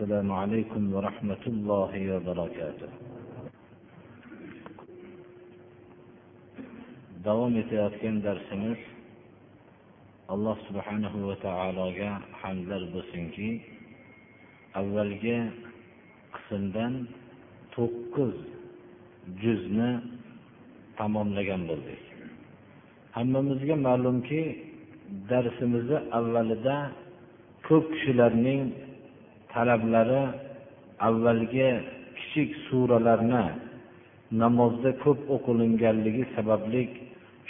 السلام عليكم ورحمة الله وبركاته davom etayotgan darsimiz alloh subhanahu va taologa hamdlar bo'lsinki avvalgi qismdan to'qqiz juzni tamomlagan bo'ldik hammamizga ma'lumki darsimizni avvalida ko'p kishilarning talablari avvalgi kichik suralarni namozda ko'p o'qilinganligi sababli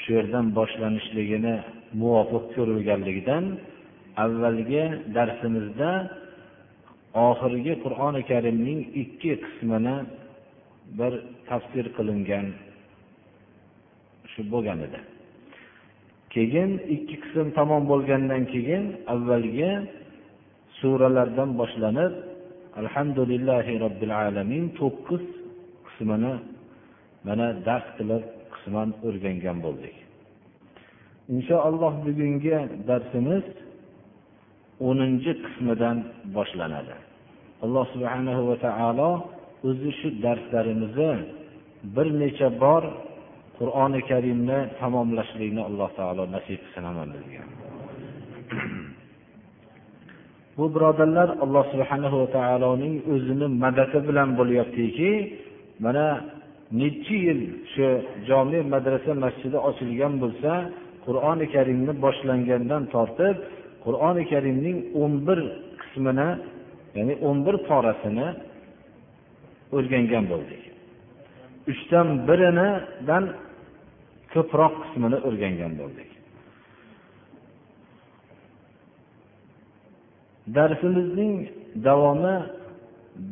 shu yerdan boshlanishligini muvofiq ko'rilganligidan avvalgi darsimizda oxirgi qur'oni karimning ikki qismini bir tafsir qilingan shu bo'lgan edi. Keyin ikki qism tamom bo'lgandan keyin avvalgi suralardan boshlanib alhamdulillahi robbil alamin to'qqiz qismini mana dars qilib qisman o'rgangan bo'ldik. Inshaalloh bugungi darsimiz o'ninchi qismidan boshlanadi. Alloh subhanahu va taolo o'zi shu darslarimizni bir necha bor qur'oni karimni tamomlashlikni alloh taolo nasib qilsin hammamizga bu birodarlar alloh subhanahu va taoloning o'zini madadi bilan bo'lyaptiki mana nechi yil shu jome madrasa masjidi ochilgan bo'lsa qur'oni karimni boshlangandan tortib qur'oni karimning o'n bir qismini ya'ni o'n bir porasini o'rgangan bo'ldik. Uchdan birinidan ko'proq qismini o'rgangan bo'ldik. Darsimizning davomi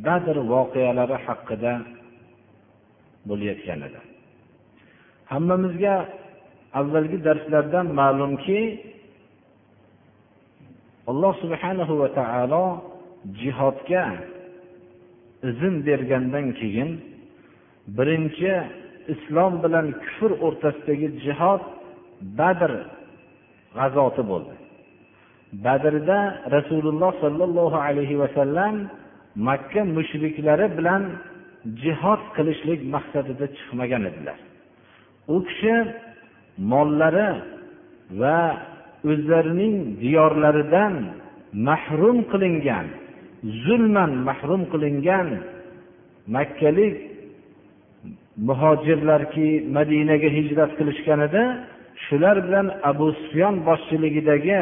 badr voqealari haqida bo'layotgan edi. Hammamizga avvalgi darslardan ma'lumki alloh subhanahu va taolo jihodga izn bergandan keyin birinchi islom bilan kufr o'rtasidagi jihod badr g'azoti bo'ldi. Badrda rasululloh sollallohu alayhi vasallam makka mushriklari bilan jihod qilishlik maqsadida chiqmagan edilar. U kishi mollari va o'zlarining diyorlaridan mahrum qilingan zulman mahrum qilingan makkalik muhojirlarki madinaga hijrat qilishgan edi shular bilan abu sufyon boshchiligidagi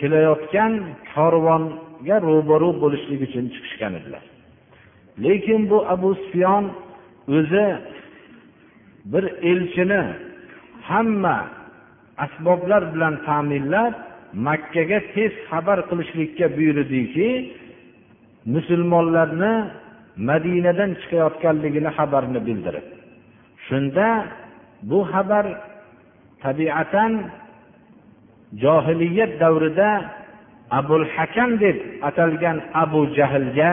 kelayotgan korvonga ro'baru bo'lishlik uchun chiqishgan edilar. Lekin bu abu sufyon o'zi bir elchini hamma asboblar bilan ta'minlab makkaga tez xabar qilishlikka buyurdiki musulmonlarni madinadan chiqayotganligini xabarini bildirib. Shunda bu xabar tabiatan johiliyat davrida abul hakam deb atalgan abu jahlga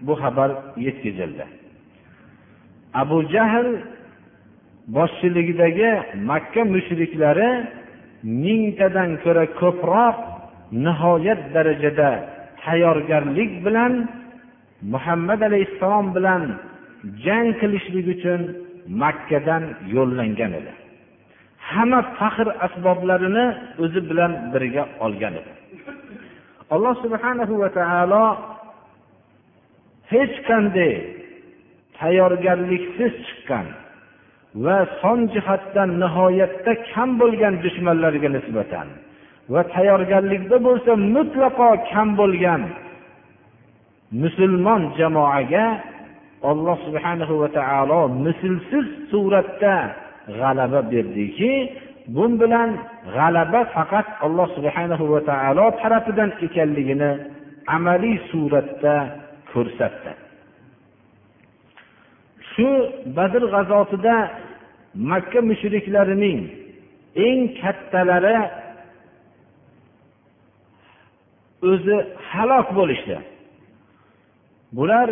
bu xabar yetkazildi. Abu jahl boshchiligidagi makka mushriklari mingtadan ko'ra ko'proq nihoyat darajada tayyorgarlik bilan muhammad alayhissalom bilan jang qilishlik uchun makkadan yo'llangan edi. Hamma faxr asboblarini o'zi bilan birga olgan edi. Alloh subhanahu va taolo hech qanday tayyorgarliksiz chiqqan va son jihatdan nihoyatda kam bo'lgan dushmanlarga nisbatan va tayyorgarlikda bo'lsa mutlaqo kam bo'lgan musulmon jamoaga alloh subhanahu va taolo mislsiz suratda g'alaba berdiki bu bilan g'alaba faqat alloh subhanahu va taolo tarafidan ekanligini amaliy suratda ko'rsatdi. Shu badr g'azotida makka mushriklarining eng kattalari o'zi halok bo'lishdi. Bular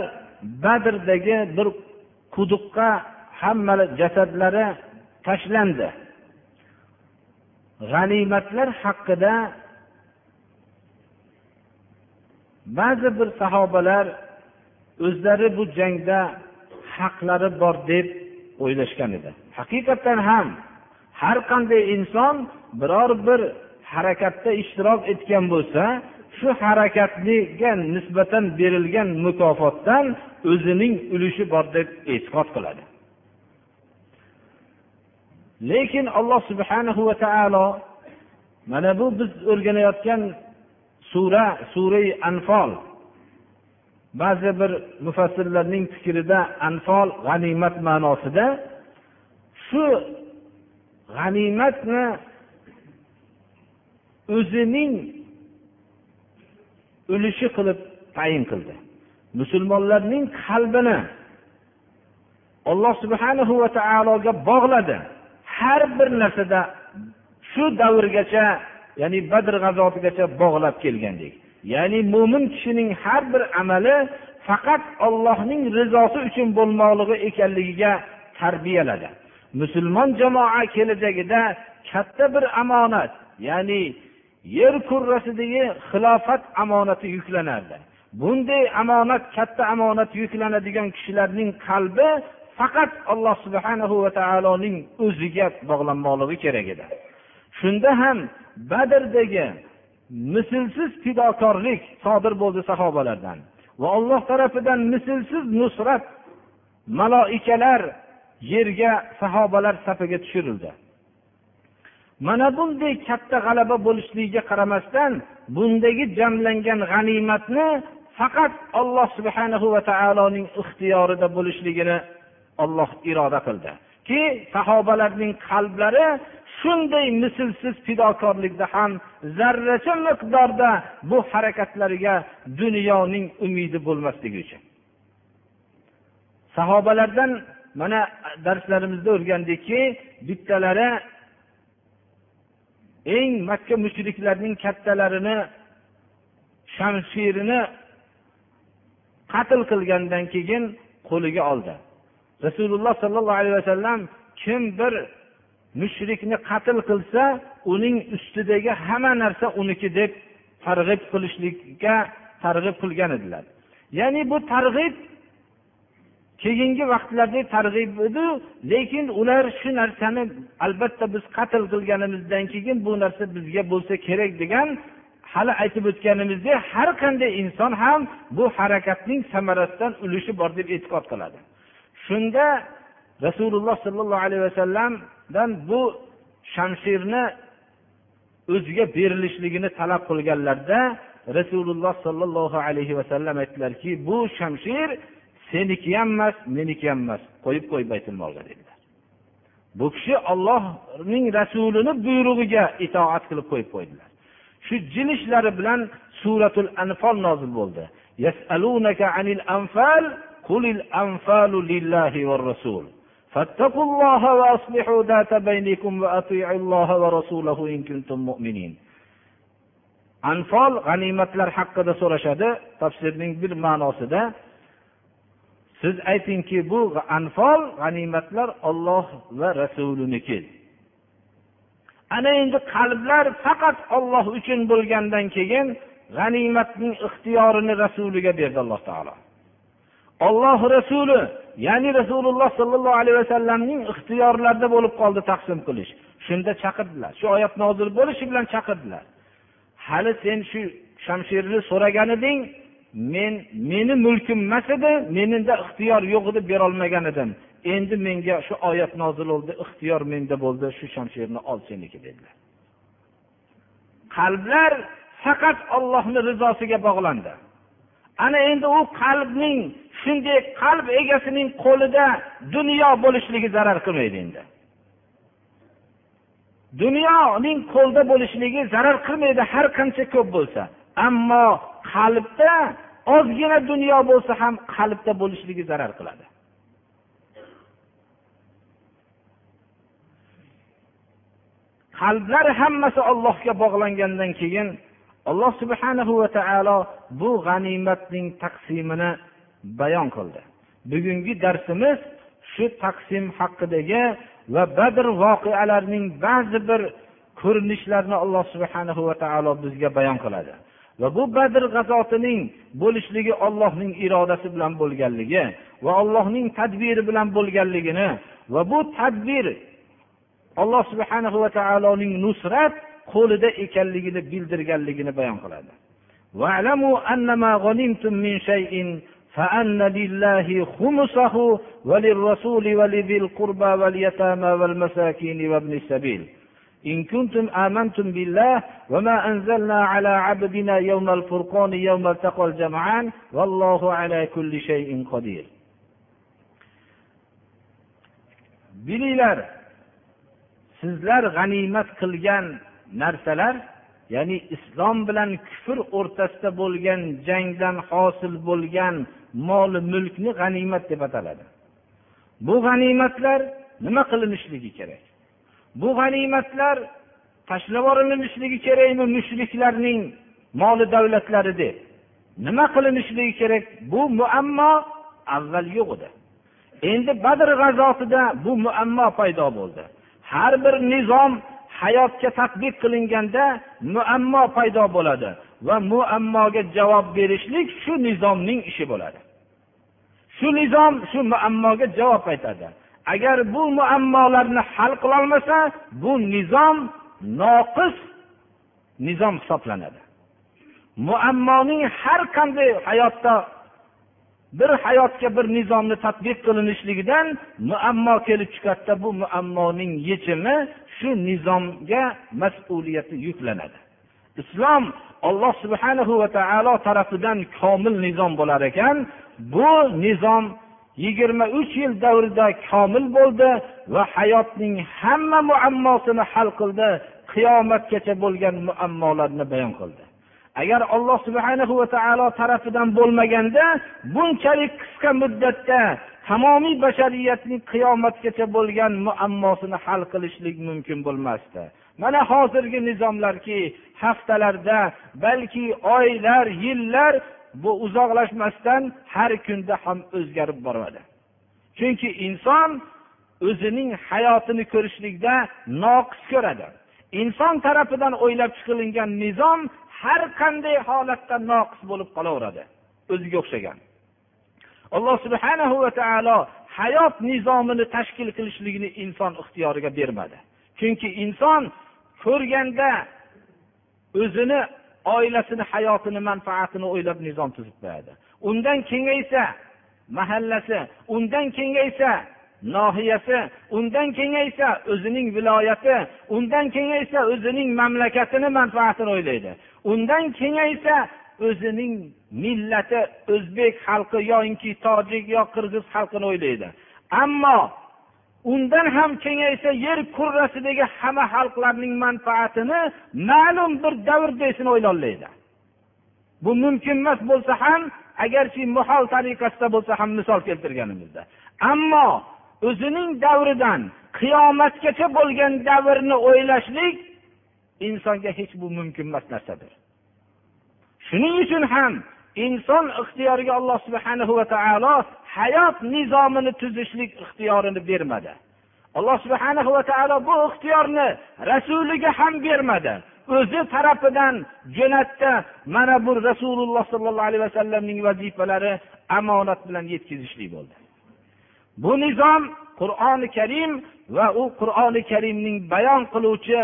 badrdagi bir quduqqa hamma jasadlari tashlandi. G'animatlar haqida ba'zi bir sahobalar o'zlari bu jangda haqlari bor deb o'ylashgan edi. Haqiqatdan ham har qanday inson biror bir harakatda ishtirok etgan bo'lsa shu harakatga nisbatan berilgan mukofotdan o'zining ulushi bor deb e'tiqod qiladi. Lekin alloh subhanahu va taolo mana bu biz o'rganayotgan sura surai anfol ba'zi bir mufassirlarning fikrida anfol g'animat ma'nosida shu g'animatni o'zining ulushi qilib tayin qildi. Musulmonlarning qalbini alloh subhanahu va taologa bog'ladi. Har bir narsada shu davrgacha ya'ni badr g'azotigacha bog'lab kelgandek. Ya'ni mo'min kishining har bir amali faqat ollohning rizosi uchun bo'lmoqligi ekanligiga tarbiyaladi. Musulmon jamoa kelajagida katta bir omonat ya'ni yer kurrasidagi xilofat omonati yuklanardi. Bunday omonat katta omonat yuklanadigan kishilarning qalbi faqat alloh subhanahu va taoloning o'ziga bog'lanmoqligi kerak edi. Shunda ham badrdagi mislsiz fidokorlik sodir bo'ldi sahobalardan. Va alloh tarafidan mislsiz nusrat maloikalar yerga sahobalar safiga tushirildi. Mana bunday katta g'alaba bo'lishligiga qaramasdan bundagi jamlangan g'animatni faqat alloh subhanahu va taoloning ixtiyorida bo'lishligini olloh iroda qildi. Ki sahobalarning qalblari shunday mislsiz fidokorlikda ham zarracha miqdorda bu harakatlariga dunyoning umidi bo'lmasligi uchun. Sahobalardan mana darslarimizda o'rgandikki bittalari eng makka mushriklarning kattalarini shamshirini qatl qilgandan keyin qo'liga oldi. Rasululloh sollallohu alayhi vasallam kim bir mushrikni qatl qilsa uning ustidagi hamma narsa uniki deb targ'ib qilishlikka targ'ib qilgan edilar. Ya'ni bu targ'ib keyingi vaqtlarda targ'ib edi lekin ular shu narsani albatta biz qatl qilganimizdan keyin bu narsa bizga bo'lsa kerak degan hali aytib o'tganimizdek har qanday inson ham bu harakatning samarasidan ulushi bor deb e'tiqod qiladi. Shunda rasululloh sollallohu alayhi vasallamdan bu shamshirni o'ziga berilishligini talab qilganlarda rasululloh sollallohu alayhi vasallam aytdilarki bu shamshir seniki ham emas meniki ham emas qo'yib qo'y baytulmolga dedilar. Bu kishi ollohning rasulini buyrug'iga itoat qilib qo'yib qo'ydilar. Shu jin ishlari bilan suratul anfol nozil bo'ldi. قل الأنفال لله والرسول فاتقوا الله وأصلحوا ذات بينكم وأطيعوا الله ورسوله إن كنتم مؤمنين anfol g'animatlar haqida so'rashadi tafsirning bir ma'nosida siz aytingki bu anfol g'animatlar olloh va rasuliniki ana endi qalblar faqat olloh uchun bo'lgandan keyin g'animatning ixtiyorini rasuliga berdi alloh taolo Olloh rasuli ya'ni rasululloh sollallohu alayhi vasallamning ixtiyorlarida bo'lib qoldi taqsim qilish. Shunda chaqirdilar. Shu oyat nozil bo'lishi bilan chaqirdilar. Hali sen shu shamshirni so'ragan eding men meni mulkim emas edi menida ixtiyor yo'q edi berolmagan edim. Endi menga shu oyat nozil bo'ldi ixtiyor menda bo'ldi shu shamshirni ol seniki dedilar. Qalblar faqat ollohni rizosiga bog'landi. Ana endi u qalbning shunday qalb egasining qo'lida dunyo bo'lishligi zarar qilmaydi endi. Dunyoning qo'lda bo'lishligi zarar qilmaydi har qancha ko'p bo'lsa. Ammo qalbda ozgina dunyo bo'lsa ham qalbda bo'lishligi zarar qiladi. Qalblar hammasi ollohga bog'langandan keyin alloh subhanahu va taolo bu g'animatning taqsimini bayon qildi. Bugungi darsimiz shu taqsim haqidagi va badr voqealarining ba'zi bir ko'rinishlarini alloh subhanahu va taolo bizga bayon qiladi. Va bu badr g'azotining bo'lishligi ollohning irodasi bilan bo'lganligi va allohning tadbiri bilan bo'lganligini va bu tadbir alloh subhanahu va taoloning nusrat qo'lida ekanligini bildirganligini bayon qiladi فأن لله خمسه وللرسول ولذي القربى واليتامى والمساكين وابن السبيل إن كنتم آمنتم بالله وما أنزلنا على عبدنا يوم الفرقان يوم التقى الجمعان والله على كل شيء قدير bilinglar sizlar g'animat qilgan narsalar ya'ni islom bilan kufr o'rtasida bo'lgan jangdan hosil bo'lgan mol mulkni g'animat deb ataladi. Bu g'animatlar nima qilinishligi kerak? Bu g'animatlar tashlab yuborilishligi kerakmi mushriklarning moli davlatlari deb nima qilinishligi kerak? Bu muammo avval yo'q edi. Endi badr g'azotida bu muammo paydo bo'ldi. Har bir nizom hayotga tadbiq qilinganda muammo paydo bo'ladi va muammoga javob berishlik shu nizomning ishi bo'ladi. Shu nizom shu muammoga javob aytadi agar bu muammolarni hal qilolmasa bu nizom noqis nizom hisoblanadi. Muammoning har qanday hayotda bir hayotga bir nizomni tadbiq qilinishligidan muammo kelib chiqadida bu muammoning yechimi shu nizomga mas'uliyati yuklanadi. Islom alloh subhanahu va taolo tarafidan komil nizom bo'lar ekan. Bu nizom yigirma uch yil davrida komil bo'ldi va hayotning hamma muammosini hal qildi. Qiyomatgacha bo'lgan muammolarni bayon qildi. Agar alloh subhanahu va taolo tarafidan bo'lmaganda bunchalik qisqa muddatda tamomiy bashariyatning qiyomatgacha bo'lgan muammosini hal qilishlik mumkin bo'lmasdi. Mana hozirgi nizomlarki haftalarda balki oylar yillar bu uzoqlashmasdan har kunda ham o'zgarib boradi. Chunki inson o'zining hayotini ko'rishlikda noqis ko'radi. Inson tarafidan o'ylab chiqilingan nizom har qanday holatda noqis bo'lib qolaveradi o'ziga o'xshagan. Alloh subhanahu va taolo hayot nizomini tashkil qilishlikni inson ixtiyoriga bermadi. Chunki inson ko'rganda o'zini oilasini hayotini manfaatini o'ylab nizom tuzib qo'yadi. Undan kengaysa mahallasi undan kengaysa nohiyasi undan kengaysa o'zining viloyati undan kengaysa o'zining mamlakatini manfaatini o'ylaydi. Undan kengaysa o'zining millati o'zbek xalqi yoinki tojik yo qirg'iz xalqini o'ylaydi. Ammo undan ham kengaysa yer kurrasidagi hamma xalqlarning manfaatini ma'lum bir davrdesini o'ylolmaydi bu mumkin emas bo'lsa ham agarki muhol tariqasida bo'lsa ham misol keltirganimizda. Ammo o'zining davridan qiyomatgacha bo'lgan davrni o'ylashlik insonga hech bu mumkin emas narsadir. Shuning uchun ham inson ixtiyoriga alloh subhana va taolo hayot nizomini tuzishlik ixtiyorini bermadi. Alloh subhana va taolo bu ixtiyorni rasuliga ham bermadi. O'zi tarafidan jo'natdi mana bu rasululloh sollallohu alayhi vasallamning vazifalari omonat bilan yetkazishlik bo'ldi. Bu nizom qur'oni karim va u qur'oni karimning bayon qiluvchi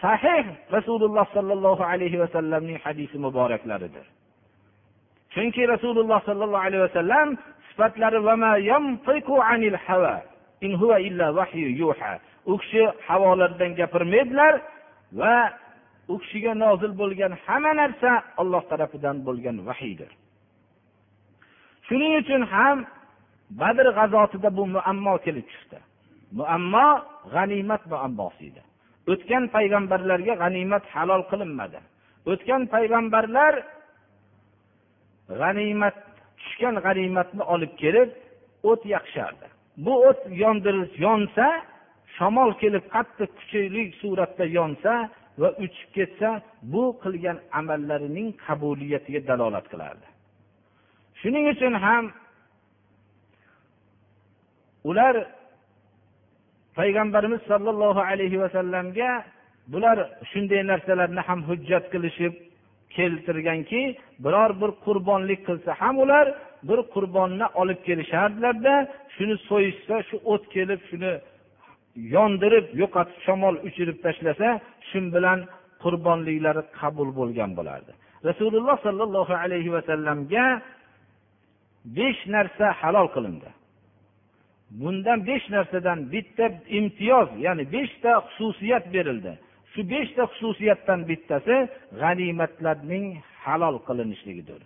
sahih rasululloh sollallohu alayhi vasallamning hadisi muboraklaridir. Chunki rasululloh sollallohu alayhi vasallam sifatlari u kishi havolardan gapirmaydilar va u kishiga nozil bo'lgan hamma narsa olloh tarafidan bo'lgan vahiydir. Shuning uchun ham badr g'azotida bu muammo kelib chiqdi. Muammo g'animat muammosi edi o'tgan payg'ambarlarga g'animat halol qilinmadi. O'tgan payg'ambarlar g'animat tushgan g'animatni olib kelib o't yaqishardi. Bu o't yondirib yonsa shamol kelib qattiq kuchli suratda yonsa va uchib ketsa bu qilgan amallarining qabuliyatiga dalolat qilardi. Shuning uchun ham ular payg'ambarimiz sollallohu alayhi vasallamga bular shunday narsalarni ham hujjat qilishib keltirganki biror bir qurbonlik qilsa ham ular bir qurbonni olib kelishardilarda shuni so'yishsa shu o't kelib shuni yondirib yo'qotib shamol uchirib tashlasa shu bilan qurbonliklari qabul bo'lgan bo'lardi. Rasululloh sollallohu alayhi vasallamga besh narsa halol qilindi. Bundan besh narsadan bitta imtiyoz ya'ni beshta xususiyat berildi. Shu beshta xususiyatdan bittasi g'animatlarning halol qilinishligidir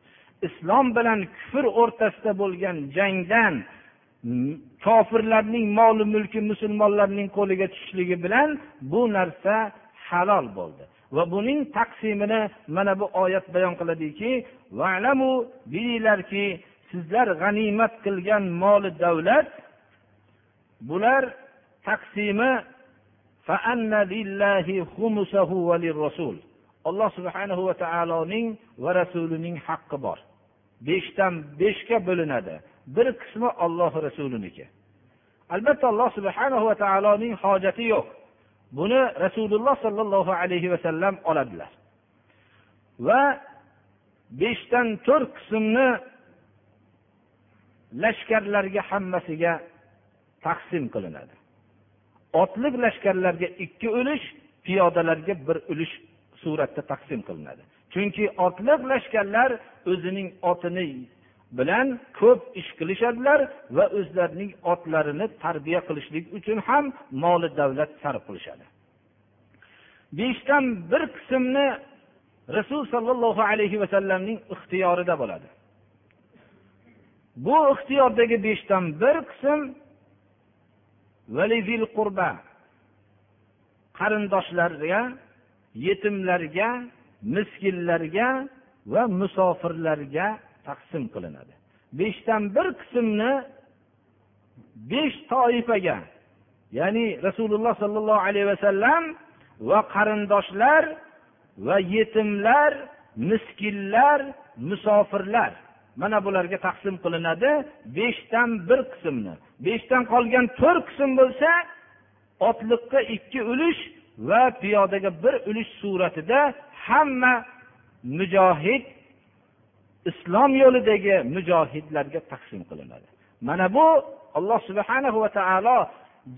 islom bilan kufr o'rtasida bo'lgan jangdan kofirlarning moli mulki musulmonlarning qo'liga tushishligi bilan bu narsa halol bo'ldi. Va buning taqsimini mana bu oyat bayon qiladiki bilinglarki sizlar g'animat qilgan moli davlat bular taqsimi alloh subhanahu va taoloning va rasulining haqqi bor. Beshdan beshga bo'linadi. Bir qismi olloh rasuliniki albatta alloh subhanahu va taoloning hojati yo'q. Buni rasululloh sollallohu alayhi vasallam oladilar. Va beshdan to'rt qismni lashkarlarga hammasiga taqsim qilinadi. Otliq lashkarlarga ikki ulush piyodalarga bir ulush suratda taqsim qilinadi. Chunki otliq lashkarlar o'zining otini bilan ko'p ish qilishadilar va o'zlarining otlarini tarbiya qilishlik uchun ham moli davlat sarf qilishadi. Beshdan bir qismni rasul sollallohu alayhi vasallamning ixtiyorida bo'ladi. Bu ixtiyordagi beshdan bir qism qarindoshlarga yetimlarga miskinlarga va musofirlarga taqsim qilinadi. Beshdan bir qismni besh toifaga ya'ni rasululloh sollallohu alayhi vasallam va qarindoshlar va yetimlar miskinlar musofirlar. Mana bularga taqsim qilinadi beshdan bir qismni. Beshdan qolgan to'rt qism bo'lsa otliqqa ikki ulush va piyodaga bir ulush suratida hamma mujohid islom yo'lidagi mujohidlarga taqsim qilinadi. Mana bu alloh subhanahu va taolo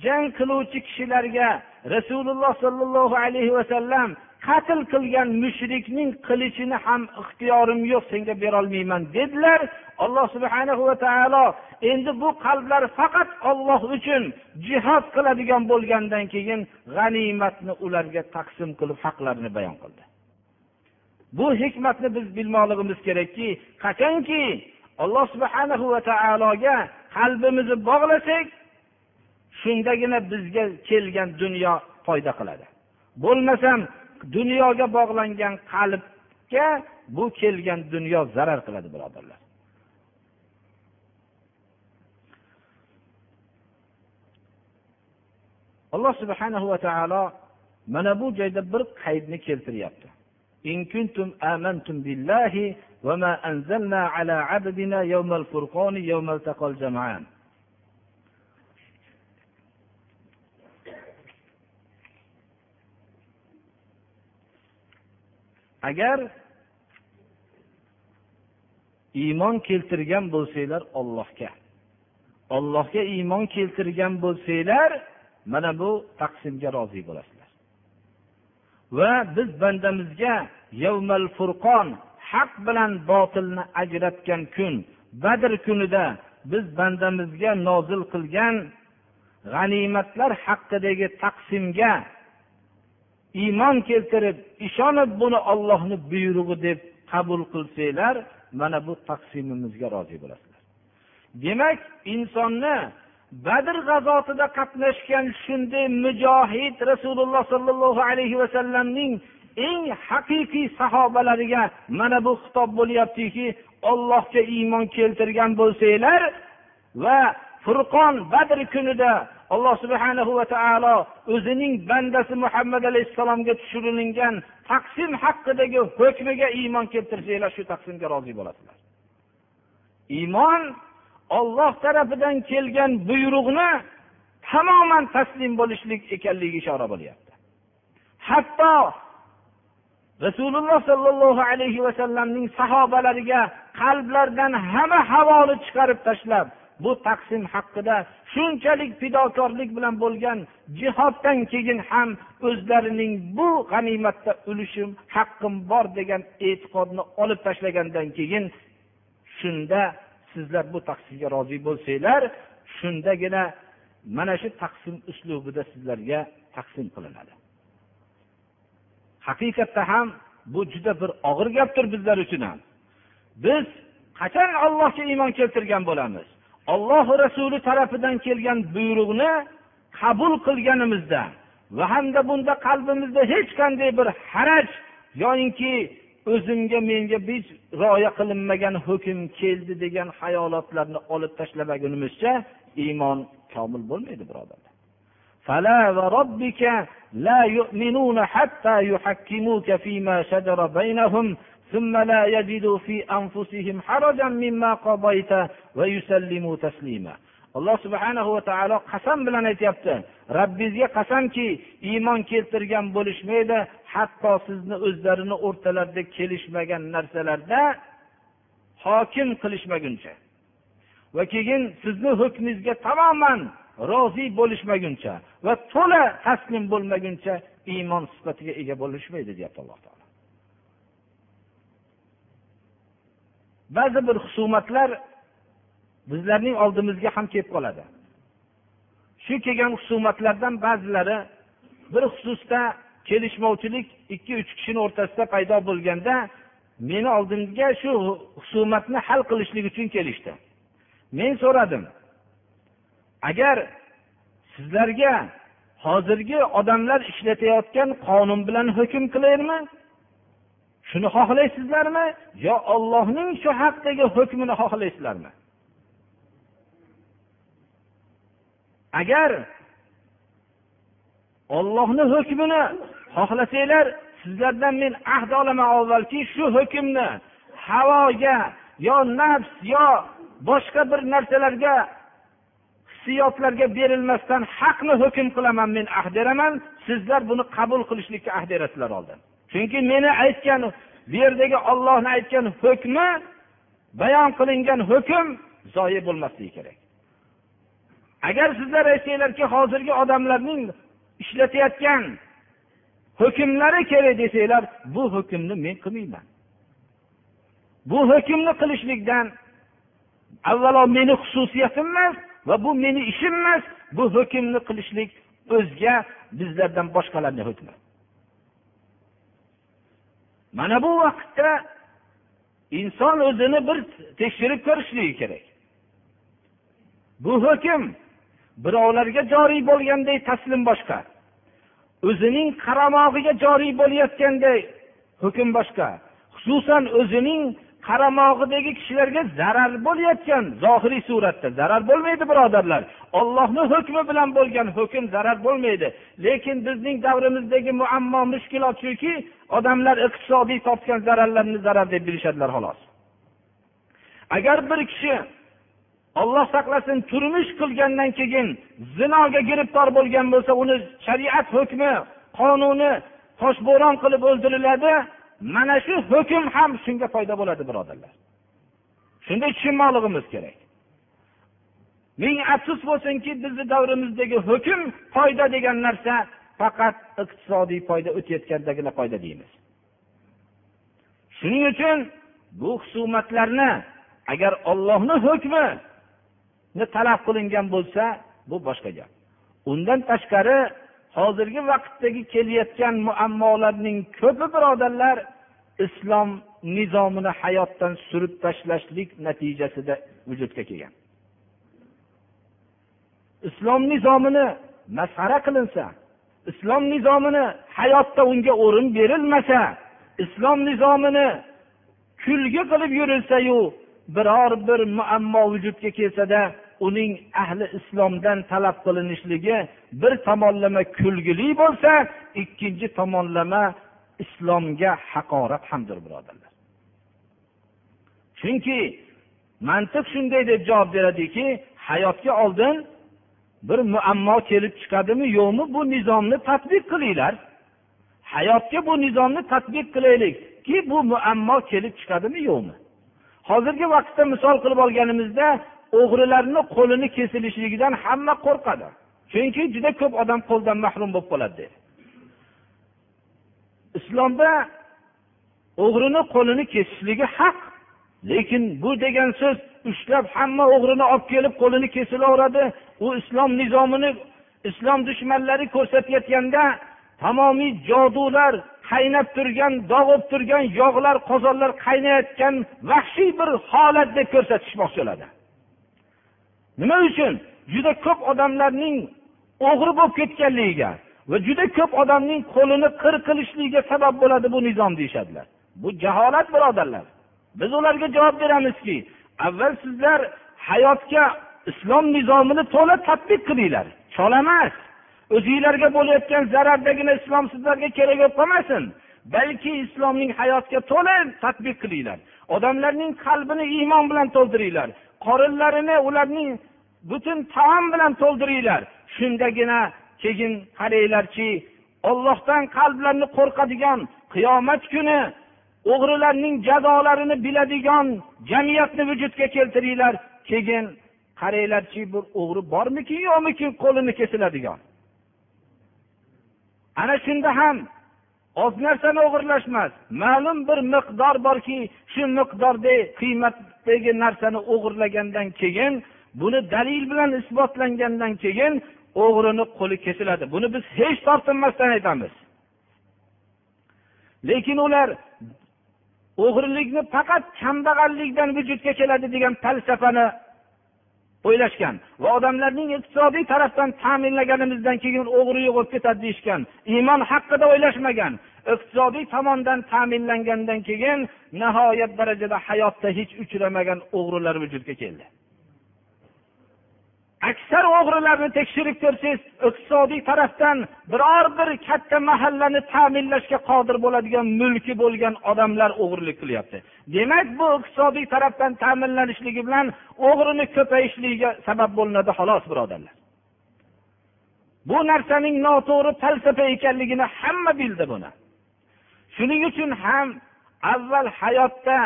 jang qiluvchi kishilarga rasululloh sollallohu alayhi vasallam qatl qilgan mushrikning qilichini ham ixtiyorim yo'q senga berolmayman dedilar. Alloh subhanahu va taolo endi bu qalblar faqat olloh uchun jihod qiladigan bo'lgandan keyin g'animatni ularga taqsim qilib haqlarini bayon qildi. Bu hikmatni biz bilmoqligimiz kerakki qachonki alloh subhanahu va taologa qalbimizni bog'lasak shundagina bizga kelgan dunyo foyda qiladi. Bo'lmasam dunyoga bog'langan qalbga bu kelgan dunyo zarar qiladi birodarlar alloh subhanahu va taolo mana bu joyda bir qaydni keltiryapti إن كنتم آمنتم بالله وما أنزلنا على عبدنا يوم الفرقان يوم التقى الجمعان agar iymon keltirgan bo'lsanglar ollohga ollohga iymon keltirgan bo'lsanglar mana bu taqsimga rozi bo'lasizlar. Va biz bandamizga yavmal furqon haq bilan botilni ajratgan kun badr kunida biz bandamizga nozil qilgan g'animatlar haqidagi taqsimga iymon keltirib ishonib buni ollohni buyrug'i deb qabul qilsanglar mana bu taqsimimizga rozi bo'lasizlar. Demak insonni badr g'azotida qatnashgan shunday mujohid rasululloh sollallohu alayhi vasallamning eng haqiqiy sahobalariga mana bu xitob bo'lyaptiki ollohga iymon keltirgan bo'lsanglar va furqon badr kunida alloh subhana va taolo o'zining bandasi muhammad alayhissalomga tushirilingan taqsim haqidagi hukmiga iymon keltirsanglar shu taqsimga rozi bo'lasizlar. Iymon olloh tarafidan kelgan buyruqni tamoman taslim bo'lishlik ekanligiga ishora bo'lyapti. Hatto rasululloh sollallohu alayhi vasallamning sahobalariga qalblaridan hamma havoni chiqarib tashlab bu taqsim haqida shunchalik fidokorlik bilan bo'lgan jihoddan keyin ham o'zlarining bu g'animatda ulushim haqqim bor degan e'tiqodni olib tashlagandan keyin shunda sizlar bu taqsimga rozi bo'lsanglar shundagina mana shu taqsim uslubida sizlarga taqsim qilinadi. Haqiqatda ham bu juda bir og'ir gapdir bizlar uchun ham. Biz qachon allohga iymon keltirgan bo'lamiz? olloh rasuli tarafidan kelgan buyruqni qabul qilganimizda va hamda bunda qalbimizda hech qanday bir haraj yoyinki o'zimga menga hech rioya qilinmagan hukm keldi degan hayolotlarni olib tashlamagunimizcha iymon komil bo'lmaydi birodarlar فلا وربك لا يؤمنون حتى يحكموك فيما شجر بينهم ثم لا يجدوا في أنفسهم حرجا مما قضيت ويسلموا تسليما alloh subhanahu va taolo qasam bilan aytyapti rabbingizga qasamki iymon keltirgan bo'lishmaydi hatto sizni o'zlarini o'rtalarida kelishmagan narsalarda hokim qilishmaguncha va keyin sizni hukmingizga tamoman rozi bo'lishmaguncha va to'la taslim bo'lmaguncha iymon sifatiga ega bo'lishmaydi deyapti alloh taolo ba'zi bir husumatlar bizlarning oldimizga ham kelib qoladi. Shu kelgan husumatlardan ba'zilari bir xususda kelishmovchilik ikki uch kishini o'rtasida paydo bo'lganda meni oldimga shu husumatni hal qilishlik uchun kelishdi. Men so'radim agar sizlarga hozirgi odamlar ishlatayotgan qonun bilan hukm qilaymi? Shuni xohlaysizlarmi? Yo ollohning shu haqdagi hukmini xohlaysizlarmi? Agar ollohni hukmini xohlasanglar sizlardan men ahd olaman avvalki shu hukmni havoga yo nafs yo boshqa bir narsalarga hissiyotlarga berilmasdan haqni hukm qilaman men ahd beraman sizlar buni qabul qilishlikka ahd berasizlar oldin. Chunki meni aytgan bu yerdagi ollohni aytgan hukmi bayon qilingan hukm zoyi bo'lmasligi kerak. Agar sizlar aytsanglarki hozirgi odamlarning ishlatayotgan hukmlari kerak desanglar bu hukmni men qilmayman. Bu hukmni qilishlikdan avvalo meni xususiyatim emas va bu meni ishim emas. Bu hukmni qilishlik o'zga bizlardan boshqalarni hukmi. Mana bu vaqtda inson o'zini bir tekshirib ko'rishligi kerak. Bu hukm birovlarga joriy bo'lganday taslim boshqa o'zining qaramog'iga joriy bo'layotganday hukm boshqa xususan o'zining qaramog'idagi kishilarga zarar bo'layotgan zohiriy suratda zarar bo'lmaydi birodarlar. Ollohni hukmi bilan bo'lgan hukm zarar bo'lmaydi. Lekin bizning davrimizdagi muammo mushkulot shuki odamlar iqtisodiy topgan zararlarni zarar deb bilishadilar xolos. Agar bir kishi olloh saqlasin turmush qilgandan keyin zinoga giribtor bo'lgan bo'lsa uni shariat hukmi qonuni toshbo'ron qilib o'ldiriladi mana shu hukm ham shunga foyda bo'ladi birodarlar. Shunday tushunmoqligimiz kerak. Ming afsus bo'lsinki bizni davrimizdagi hukm foyda degan narsa faqat iqtisodiy foyda o'tayotgandagina foyda deymiz. Shuning uchun bu husumatlarni agar ollohni hukmini talab qilingan bo'lsa bu boshqa gap. Undan tashqari hozirgi vaqtdagi kelayotgan muammolarning ko'pi birodarlar islom nizomini hayotdan surib tashlashlik natijasida vujudga kelgan. Islom nizomini masxara qilinsa islom nizomini hayotda unga o'rin berilmasa islom nizomini kulgi qilib yurilsayu biror bir muammo vujudga kelsada uning ahli islomdan talab qilinishligi bir tomonlama kulgili bo'lsa ikkinchi tomonlama islomga haqorat hamdir birodarlar. Chunki mantiq shunday deb javob beradiki hayotga oldin bir muammo kelib chiqadimi yo'qmi bu nizomni tadbiq qilinglar. Hayotga bu nizomni tadbiq qilaylikki bu muammo kelib chiqadimi yo'qmi? Hozirgi vaqtda misol qilib olganimizda o'g'rilarni qo'lini kesilishligidan hamma qo'rqadi. Chunki juda ko'p odam qo'ldan mahrum bo'lib qoladi. Dedi islomda o'g'rini qo'lini kesishligi haq lekin bu degan so'z ushlab hamma o'g'rini olib kelib qo'lini kesilaveradi. U islom nizomini islom dushmanlari ko'rsatayotganda tamomiy jodular qaynab turgan dog'ib turgan yog'lar qozonlar qaynayotgan vahshiy bir holat deb ko'rsatishmoqchi bo'ladi. Nima uchun? Juda ko'p odamlarning o'g'ri bo'lib ketganligiga va juda ko'p odamning qo'lini qir qilishligiga sabab bo'ladi bu nizom deyishadilar. Bu jaholat birodarlar. Biz ularga javob beramizki avval sizlar hayotga islom nizomini to'la tadbiq qilinglar. Chola emas. O'zinglarga bo'layotgan zarardagina islom sizlarga kerak bo'lib qolmasin. Balki islomning hayotga to'la tadbiq qilinglar. Odamlarning qalbini iymon bilan to'ldiringlar. Qorinlarini ularning butun taom bilan to'ldiringlar. Shundagina keyin qaranglarki ollohdan qalblarini qo'rqadigan qiyomat kuni o'g'rilarning jazolarini biladigan jamiyatni vujudga keltiringlar. Keyin qaranglarchi bir o'g'ri bormikin yo'qmikin qo'lini kesiladigan. Ana shunda ham oz narsani o'g'irlash emas ma'lum bir miqdor borki shu miqdorda qiymatdagi narsani o'g'irlagandan keyin buni dalil bilan isbotlangandan keyin o'g'rini qo'li kesiladi. Buni biz hech tortinmasdan aytamiz. Lekin ular o'g'rilikni faqat kambag'allikdan vujudga keladi degan falsafani o'ylashgan va odamlarning iqtisodiy tarafdan ta'minlaganimizdan keyin o'g'ri yo'q bo'lib ketadi deyishgan iymon haqida o'ylashmagan iqtisodiy tomondan ta'minlangandan keyin nihoyat darajada hayotda hech uchramagan o'g'rilar vujudga keldi. Aksar o'g'rilarni tekshirib ko'rsangiz iqtisodiy tarafdan biror bir katta mahallani ta'minlashga qodir bo'ladigan mulki bo'lgan odamlar o'g'irlik qilyapti. Demak bu iqtisodiy tarafdan ta'minlanishligi bilan o'g'rini ko'payishligiga sabab bo'linadi xolos birodarlar. Bu narsaning noto'g'ri falsafa ekanligini hamma bildi buni. Shuning uchun ham avval hayotda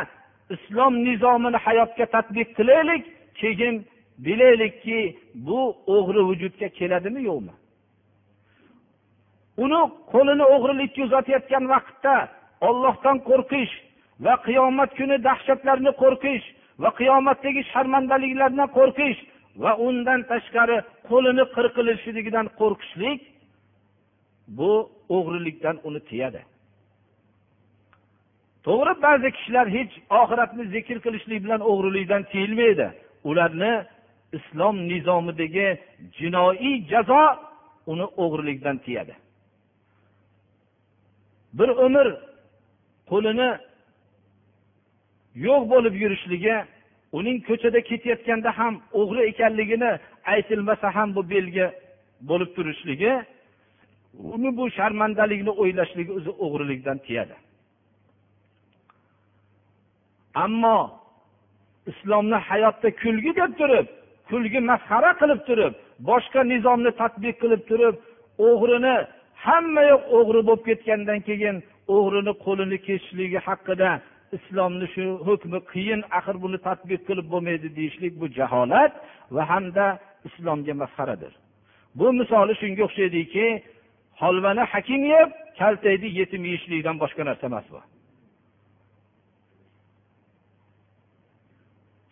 islom nizomini hayotga tadbiq qilaylik keyin bilaylikki bu o'g'ri vujudga keladimi? Yo'qmi? Uni qo'lini o'g'rilikka uzatayotgan vaqtda ollohdan qo'rqish va qiyomat kuni dahshatlarni qo'rqish va qiyomatdagi sharmandaliklardan qo'rqish va undan tashqari qo'lini qirqilishligidan qo'rqishlik bu o'g'rilikdan uni tiyadi. To'g'ri ba'zi kishilar hech oxiratni zikr qilishlik bilan o'g'rilikdan tiyilmaydi. Ularni islom nizomidagi jinoiy jazo uni o'g'rilikdan tiyadi. Bir umr qo'lini yo'q bo'lib yurishligi uning ko'chada ketayotganda ham o'g'ri ekanligini aytilmasa ham bu belgi bo'lib turishligi uni bu sharmandalikni o'ylashligi o'zi o'g'rilikdan tiyadi. Ammo islomni hayotda kulgi deb turib kulgi masxara qilib turib boshqa nizomni tadbiq qilib turib o'g'rini hamma yoq o'g'ri bo'lib ketgandan keyin o'g'rini qo'lini kesishligi haqida islomni shu hukmi qiyin axir buni tadbiq qilib bo'lmaydi deyishlik bu jaholat va hamda islomga masxaradir. Bu misoli shunga o'xshaydiki holvani hakim yeb kaltakni yetim yeyishlikdan boshqa narsa emas bu.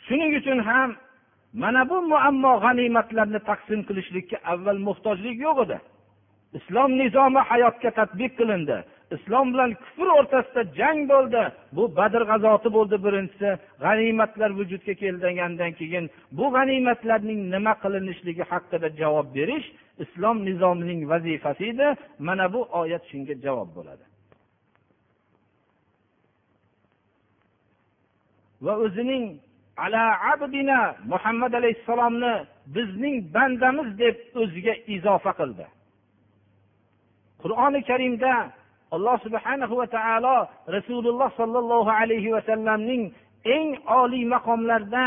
Shuning uchun ham mana bu muammo g'animatlarni taqsim qilishlikka avval muhtojlik yo'q edi. Islom nizomi hayotga tadbiq qilindi. Islom bilan kufr o'rtasida jang bo'ldi. Bu badr g'azoti bo'ldi birinchisi. G'animatlar vujudga kelgandan keyin bu g'animatlarning nima qilinishligi haqida javob berish islom nizomining vazifasi edi. Mana bu oyat shunga javob bo'ladi. Va o'zining ala abdina muhammad alayhissalomni bizning bandamiz deb o'ziga izofa qildi. Qur'oni karimda alloh subhanahu va taolo rasululloh sollallohu alayhi vasallamning eng oliy maqomlarda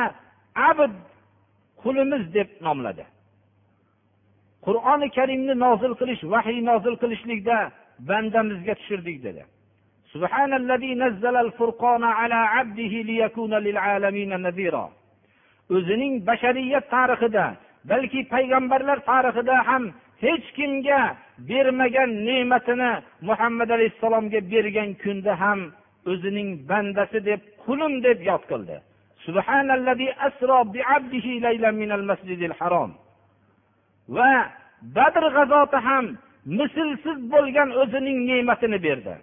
abd qulimiz deb nomladi. Qur'oni karimni nozil qilish vahiy nozil qilishlikda bandamizga tushirdik dedi. سبحان الذي نزل الفرقان على عبده ليكون للعالمين نذيرا o'zining bashariyat tarixida balki payg'ambarlar tarixida ham hech kimga bermagan ne'matini muhammad alayhissalomga bergan kunda ham o'zining bandasi deb qulim deb yod qildi. Va badr g'azoti ham mislsiz bo'lgan o'zining ne'matini berdi.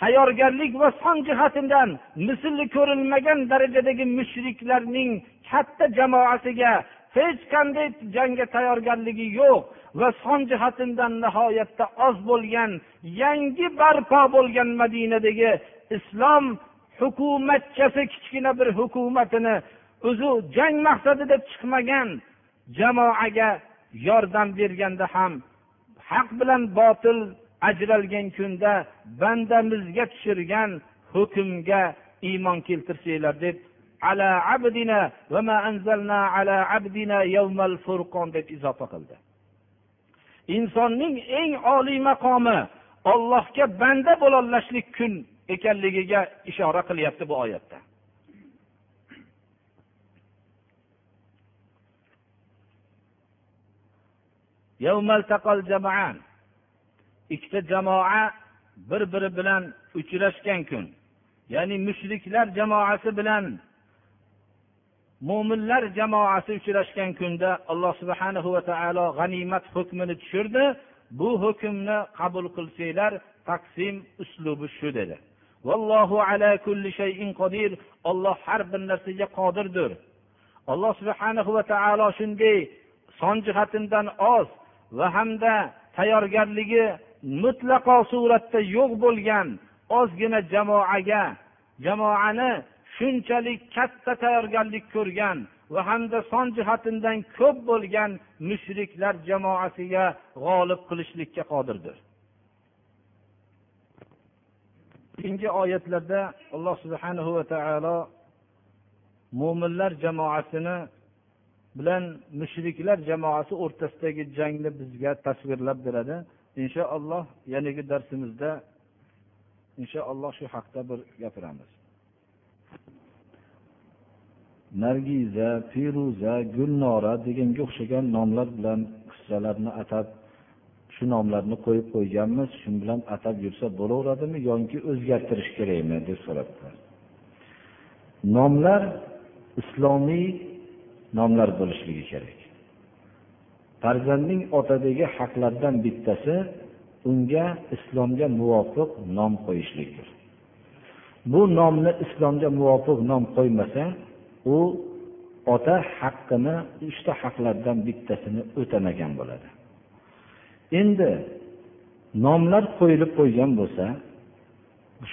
Tayyorgarlik va son jihatidan misli ko'rilmagan darajadagi mushriklarning katta jamoasiga hech qanday jangga tayyorgarligi yo'q va son jihatidan nihoyatda oz bo'lgan yangi barpo bo'lgan madinadagi islom hukumatchasi kichkina bir hukumatini o'zi jang maqsadida chiqmagan jamoaga yordam berganda ham haq bilan botil ajralgan kunda bandamizga tushirgan hukmga iymon keltirsanglar deb ala abdina va ma anzalna ala abdina yawmal furqon deb izofa qildi. Insonning eng oliy maqomi ollohga banda bo'lolashlik kun ekanligiga ishora qilyapti bu oyatda. Ikkita jamoa bir biri bilan uchrashgan kun. Ya'ni mushriklar jamoasi bilan mo'minlar jamoasi uchrashgan kunda alloh subhanahu va taolo g'animat hukmini tushirdi. Bu hukmni qabul qilsanglar taqsim uslubi shu dedi. Vallohu ala kulli shayin qodir olloh har bir narsaga qodirdir. Alloh subhanahu va taolo shunday son jihatidan oz va hamda tayyorgarligi mutlaqo suratda yo'q bo'lgan ozgina jamoaga jamoani shunchalik katta tayyorgarlik ko'rgan va hamda son jihatidan ko'p bo'lgan mushriklar jamoasiga g'olib qilishlikka qodirdir. Keyingi oyatlarda alloh subhanahu va taolo mo'minlar jamoasini bilan mushriklar jamoasi o'rtasidagi jangni bizga tasvirlab beradi. Inshaalloh yanagi darsimizda inshaalloh shu haqda bir gapiramiz. Nargiza feruza gulnora deganga o'xshagan nomlar bilan qissalarni atab shu nomlarni qo'yib qo'yganmiz. Shu bilan atab yursa bo'laveradimi yoki o'zgartirish kerakmi deb so'rabdilar. Nomlar islomiy nomlar bo'lishligi kerak. Farzandning otadagi haqlardan bittasi unga islomga muvofiq nom qo'yishlikdir. Bu nomni islomga muvofiq nom qo'ymasa u ota haqqini uchta haqlardan bittasini o'tamagan bo'ladi. Endi nomlar qo'yilib qo'ygan bo'lsa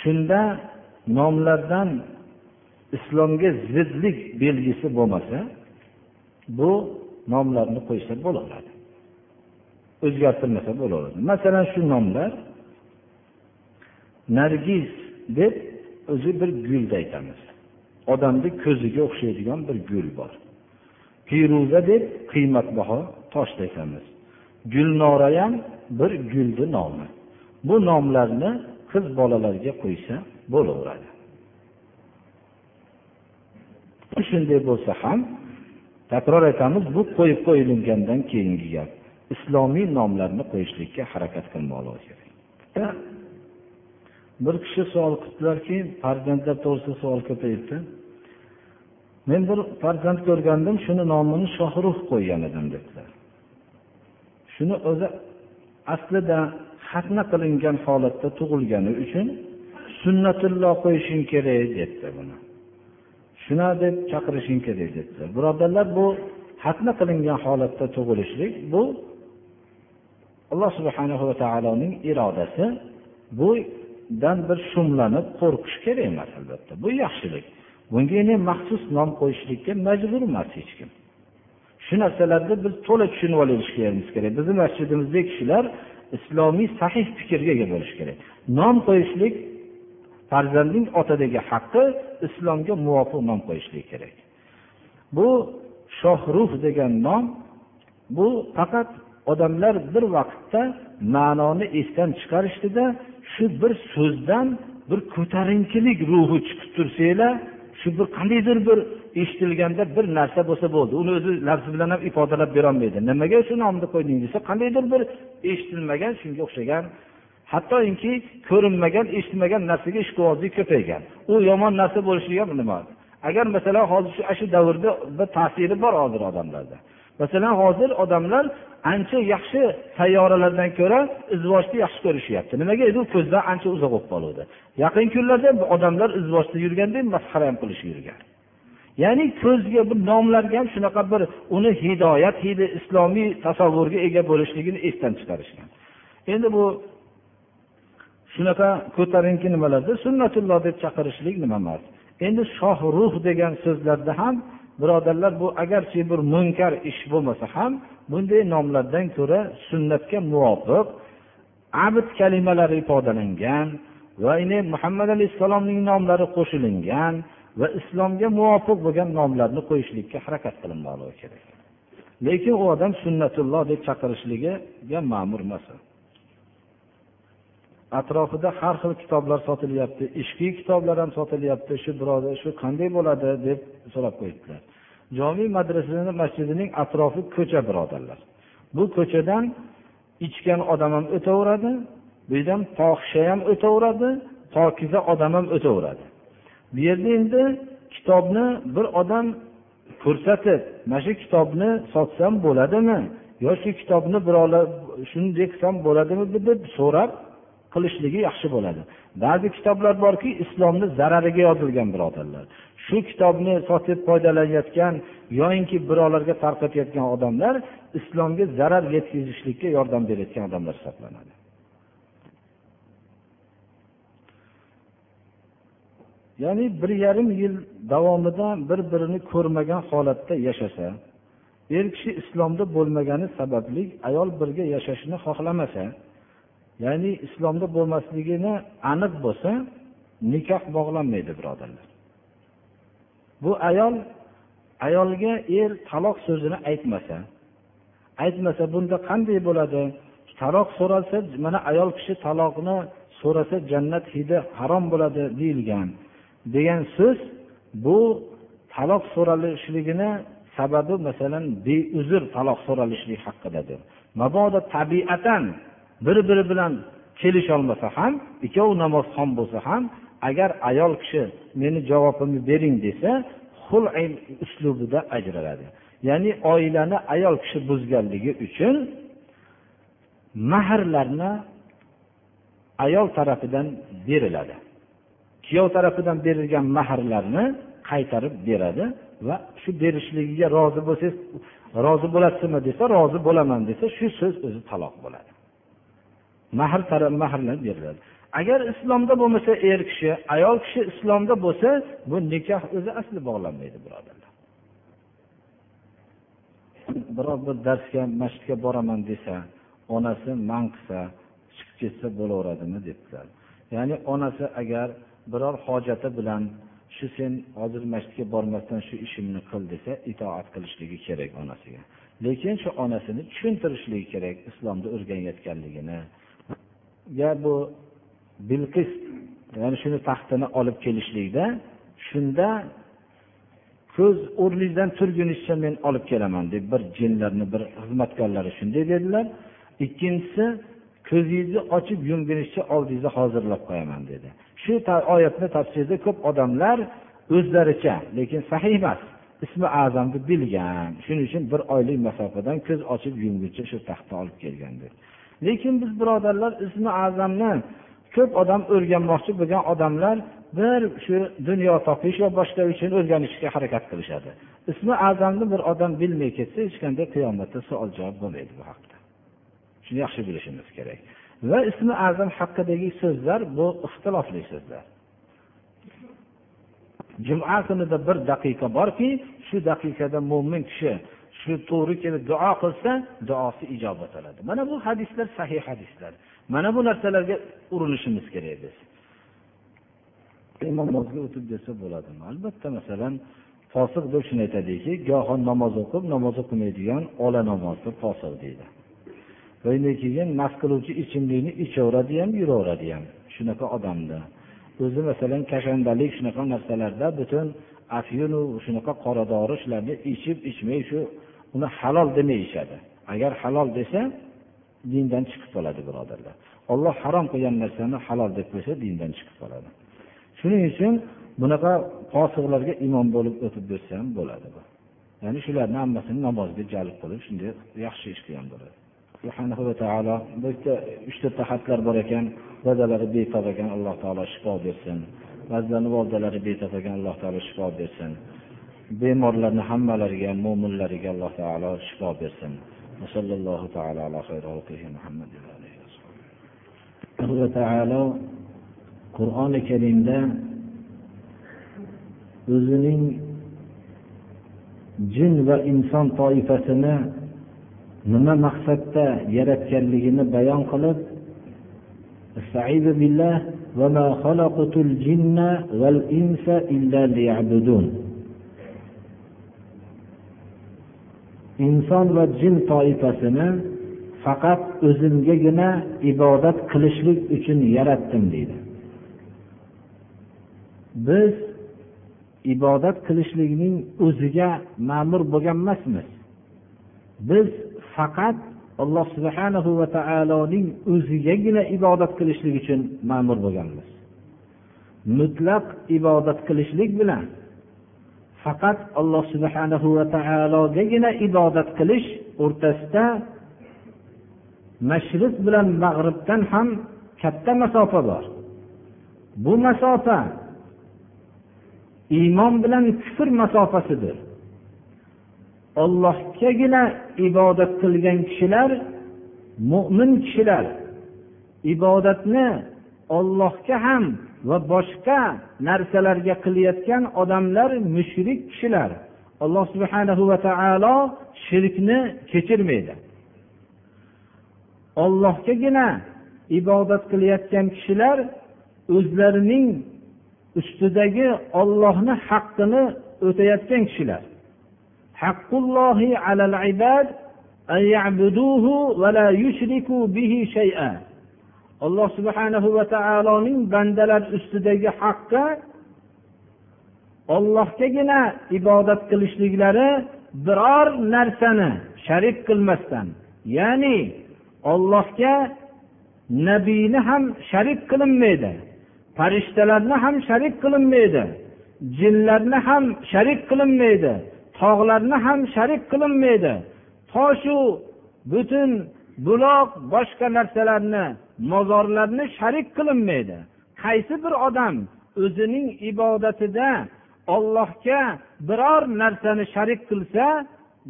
shunda nomlardan islomga zidlik belgisi bo'lmasa bu nomlarni qo'ysa bo'laveradi. O'zgartirmasa bo'laveradi. Masalan shu nomlar nargiz deb o'zi bir gulni aytamiz. Odamni ko'ziga o'xshaydigan bir gul bor. Piruza deb qiymatbaho toshni aytamiz. Gulnora ham bir gulni nomi. Bu nomlarni qiz bolalarga qo'ysa bo'laveradi. Shunday bo'lsa ham takror aytamiz bu qo'yib qo'yilgandan keyingi gap. Islomiy nomlarni qo'yishlikka harakat qilmoqligi kerak bir kishi savol qildilarki farzandlar to'g'risida savol ko'payibdi. Men bir farzand ko'rgandim shuni nomini shohruh qo'ygan edim dedilar. Shuni o'zi aslida xatna qilingan holatda tug'ilgani uchun sunnatulloh qo'yishing kerak debdi buni. Shuna deb chaqirishing kerak dedilar. Birodarlar bu xatna qilingan holatda tug'ilishlik bu alloh subhanahu va taoloning irodasi. Budan bir shumlanib qo'rqish kerak emas albatta. Bu yaxshilik. Bunga endi maxsus nom qo'yishlikka majbur emas hech kim. Shu narsalarni biz to'la tushunib olishligimiz kerak. Bizni masjidimizdagi kishilar islomiy sahih fikrga ega bo'lishi kerak. Nom qo'yishlik farzandning otadagi haqqi islomga muvofiq nom qo'yishlik kerak. Bu shohruh degan nom bu faqat odamlar bir vaqtda ma'noni esdan chiqarishdida shu bir so'zdan bir ko'tarinkilik ruhi chiqib tursanglar shu bir qandaydir bir eshitilganda bir narsa bo'lsa bo'ldi. Uni o'zi lafzi bilan ham ifodalab berolmaydi. Nimaga shu nomni qo'yding desa qandaydir bir eshitilmagan shunga o'xshagan hattoki ko'rinmagan eshitmagan narsaga ishqibozlik ko'paygan. U yomon narsa bo'lishiga nima? Agar masalan hozir shu davrda bir ta'siri bor hozir odamlarda. Masalan hozir odamlar ancha yaxshi sayyoralardan ko'ra izvoshni yaxshi ko'rishyapti. Nimaga u ko'zdan ancha uzoq bo'lib qoluvdi. Yaqin kunlarda odamlar izvoshda yurganda masxara ham qilishib yurgan. Ya'ni ko'zga bir nomlarga ham shunaqa bir uni hidoyat hidi islomiy tasavvurga ega bo'lishligini esdan chiqarishgan. Endi bu shunaqa ko'tarinki nimalarda sunnatulloh deb chaqirishlik nima emas endi shoh ruh degan so'zlarda ham birodarlar bu agarchi bir munkar ish bo'lmasa ham bunday nomlardan ko'ra sunnatga muvofiq abd kalimalari ifodalangan va muhammad alayhissalomning nomlari qo'shilingan va islomga muvofiq bo'lgan nomlarni qo'yishlikka harakat qilinmoqligi kerak. Lekin u odam sunnatulloh deb chaqirishligiga ma'mur emas. Atrofida har xil kitoblar sotilyapti ishqiy kitoblar ham sotilyapti shu birodar shu qanday bo'ladi deb so'rab qo'yibdilar. Jomiy madrasani masjidining atrofi ko'cha birodarlar. Bu ko'chadan ichgan odam ham o'taveradi bu yerdan fohisha ham o'taveradi pokiza odam ham o'taveradi. Bu yerda endi kitobni bir odam ko'rsatib mana shu kitobni sotsam bo'ladimi yo shu kitobni birovlar shunday qilsam bo'ladimi deb so'rab qilishligi yaxshi bo'ladi. Ba'zi kitoblar borki islomni zarariga yozilgan birodarlar. Shu kitobni sotib foydalanayotgan yoyinki birovlarga tarqatayotgan odamlar islomga zarar yetkazishlikka yordam berayotgan odamlar hisoblanadi. Ya'ni bir yarim yil davomida bir birini ko'rmagan holatda yashasa er kishi islomda bo'lmagani sababli ayol birga yashashni xohlamasa ya'ni islomda bo'lmasligini aniq bo'lsa nikoh bog'lanmaydi birodarlar. Bu ayol ayolga er taloq so'zini aytmasa aytmasa bunda qanday bo'ladi? Taloq so'ralsa mana ayol kishi taloqni so'rasa jannat hidi harom bo'ladi deyilgan degan so'z bu taloq so'ralishligini sababi masalan beuzr taloq so'ralishlik haqidadir mabodo tabiatan bir biri bilan kelisholmasa ham ikkovi namozxon bo'lsa ham agar ayol kishi meni javobimni bering desa xul uslubida ajraladi. Ya'ni oilani ayol kishi buzganligi uchun mahrlarni ayol tarafidan beriladi. Kuyov tarafidan berilgan mahrlarni qaytarib beradi va shu berishligiga rozi bo'lsangiz rozi bo'lasizmi desa rozi bo'laman desa shu so'z o'zi taloq bo'ladi. Mahr mahrlar beriladi agar islomda bo'lmasa er kishi ayol kishi islomda bo'lsa bu nikoh o'zi asli bog'lanmaydi birodarlar. Biror bir darsga masjidga boraman desa onasi man qilsa chiqib ketsa bo'laveradimi debdilar. Ya'ni onasi agar biror hojati bilan shu sen hozir masjidga bormasdan shu ishimni qil desa itoat qilishligi kerak onasiga. Lekin shu onasini tushuntirishligi kerak islomda o'rganayotganligini ya bu bilqis ya'ni shuni taxtini olib kelishlikda shunda ko'z o'rningizdan turgunizcha men olib kelaman deb bir jinlarni bir xizmatkorlari shunday dedilar. Ikkinchisi ko'zingizni ochib yumgunizcha oldingizda hozirlab qo'yaman dedi. Shu oyatni tafsirida ko'p odamlar o'zlaricha lekin sahih emas ismi azamni bilgan. Shuning uchun bir oylik masofadan ko'z ochib yumguncha shu taxtni olib kelgan dedi. Lekin biz birodarlar ismi azamni ko'p odam o'rganmoqchi bo'lgan odamlar bir shu dunyo topish va boshqa uchun o'rganishga harakat qilishadi. Ismi azamni bir odam bilmay ketsa hech qanday qiyomatda savol javob bo'lmaydi bu haqda. Shuni yaxshi bilishimiz kerak. Va ismi azam haqidagi so'zlar bu ixtilofli so'zlar. Juma kunida bir daqiqa borki shu daqiqada mo'min kishi shu to'g'ri kelib duo qilsa duosi ijobat bo'ladi mana bu hadislar sahih hadislar. Mana bu narsalarga urinishimiz kerak biz. Namozga o'tib desa bo'ladimi? Albatta masalan fosiq deb shuni aytadiki goho namoz o'qib namoz o'qimaydigan ola namozda fosiq deydi. Undan keyin mast qiluvchi ichimlikni ichaveradi ham yuraveradi ham. Shunaqa odamni o'zi masalan kashandalik shunaqa narsalarda butun afyunu shunaqa qoradori shularni ichib ichmay shu uni halol demayishadi agar halol desa dindan chiqib qoladi birodarlar. Olloh harom qilgan narsani halol deb qo'ysa dindan chiqib qoladi. Shuning uchun bunaqa fosiqlarga imom bo'lib o'tib bersa ham bo'ladi bu. Ya'ni shularni hammasini namozga jalb qilib shunday yaxshi ish qilgan bo'ladi. Subhanahu va taolo bu yerda uchta taxatlar bor ekan. Dadalari betob ekan alloh taolo shifo bersin. Ba'zilarni volidalari betob ekan alloh taolo shifo bersin. Bemorlarni hammalariga mo'minlariga alloh taolo shifo bersin. Alloh taolo qur'oni karimda o'zining jin va inson toifasini nima maqsadda yaratganligini bayon qilib inson va jin toifasini faqat o'zimgagina ibodat qilishlik uchun yaratdim deydi. Biz ibodat qilishlikning o'ziga ma'mur bo'lgan emasmiz. Biz faqat alloh subhanahu va taoloning o'zigagina ibodat qilishlik uchun ma'mur bo'lganmiz. Mutlaq ibodat qilishlik bilan faqat alloh subhanahu va taologagina ibodat qilish o'rtasida mashriq bilan mag'ribdan ham katta masofa bor. Bu masofa iymon bilan kufr masofasidir. Ollohgagina ibodat qilgan kishilar mo'min kishilar. Ibodatni ollohga ham va boshqa narsalarga qilayotgan odamlar mushrik kishilar. Alloh subhanahu va taolo shirkni kechirmaydi. Ollohgagina ibodat qilayotgan kishilar o'zlarining ustidagi ollohni haqqini o'tayotgan kishilar. Haqqullohi alal ibad an ya'buduhu va la yushriku bihi shay'an. Alloh subhanahu va taoloning bandalar ustidagi haqqi ollohgagina ibodat qilishliklari biror narsani sharik qilmasdan ya'ni ollohga nabiyni ham sharik qilinmaydi farishtalarni ham sharik qilinmaydi jinlarni ham sharik qilinmaydi tog'larni ham sharik qilinmaydi. Toshu butun buloq boshqa narsalarni mozorlarni sharik qilinmaydi. Qaysi bir odam o'zining ibodatida ollohga biror narsani sharik qilsa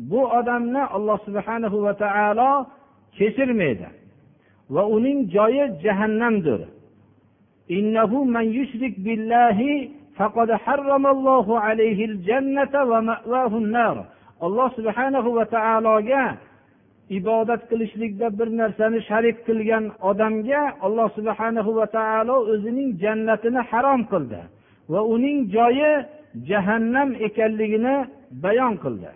bu odamni alloh subhanahu va taolo kechirmaydi. Va uning joyi jahannamdir. Innahu man yushrik billahi faqad harramallohu alayhi al jannata va ma'vahu an-nar alloh subhanahu va taologa ibodat qilishlikda bir narsani sharik qilgan odamga alloh subhanahu va taolo o'zining jannatini harom qildi va uning joyi jahannam ekanligini bayon qildi.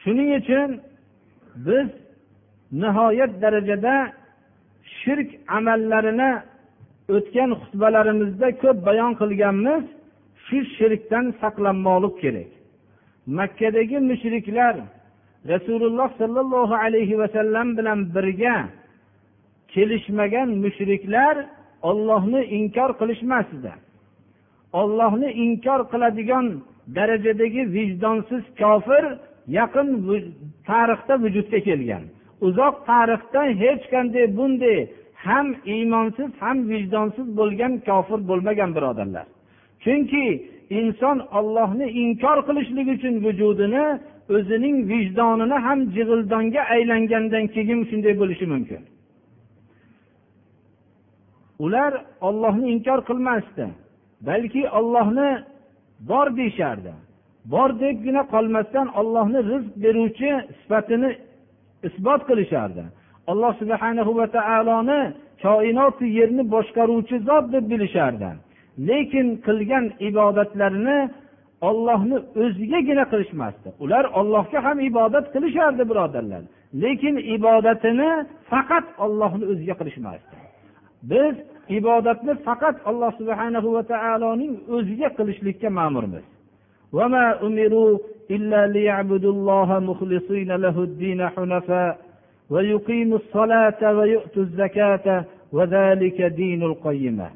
Shuning uchun biz nihoyat darajada shirk amallarini o'tgan xutbalarimizda ko'p bayon qilganmiz shu shirkdan saqlanmoqlik kerak. Makkadagi mushriklar rasululloh sollallohu alayhi vasallam bilan birga kelishmagan mushriklar ollohni inkor qilishmasdi. Ollohni inkor qiladigan darajadagi vijdonsiz kofir yaqin tarixda vujudga kelgan. Uzoq tarixda hech qanday bunday ham iymonsiz ham vijdonsiz bo'lgan kofir bo'lmagan birodarlar. Chunki inson ollohni inkor qilishlik uchun vujudini o'zining vijdonini ham jig'ildonga aylangandan keyin shunday bo'lishi mumkin. Ular ollohni inkor qilmasdi balki ollohni bor deyishardi. Bor debgina qolmasdan ollohni rizq beruvchi sifatini isbot qilishardi. Alloh subhanahu va taoloni koinotu yerni boshqaruvchi zot deb bilishardi. Lekin qilgan ibodatlarini ollohni o'zigagina qilishmasdi ular ollohga ham ibodat qilishardi birodarlar lekin ibodatini faqat ollohni o'ziga qilishmasdi biz ibodatni faqat alloh subhana va taoloning o'ziga qilishlikka ma'murmiz إلا ليعبدوا الله مخلصين له الدين حنفاء ويقيموا الصلاة ويؤتوا الزكاة وذلك دين القيمة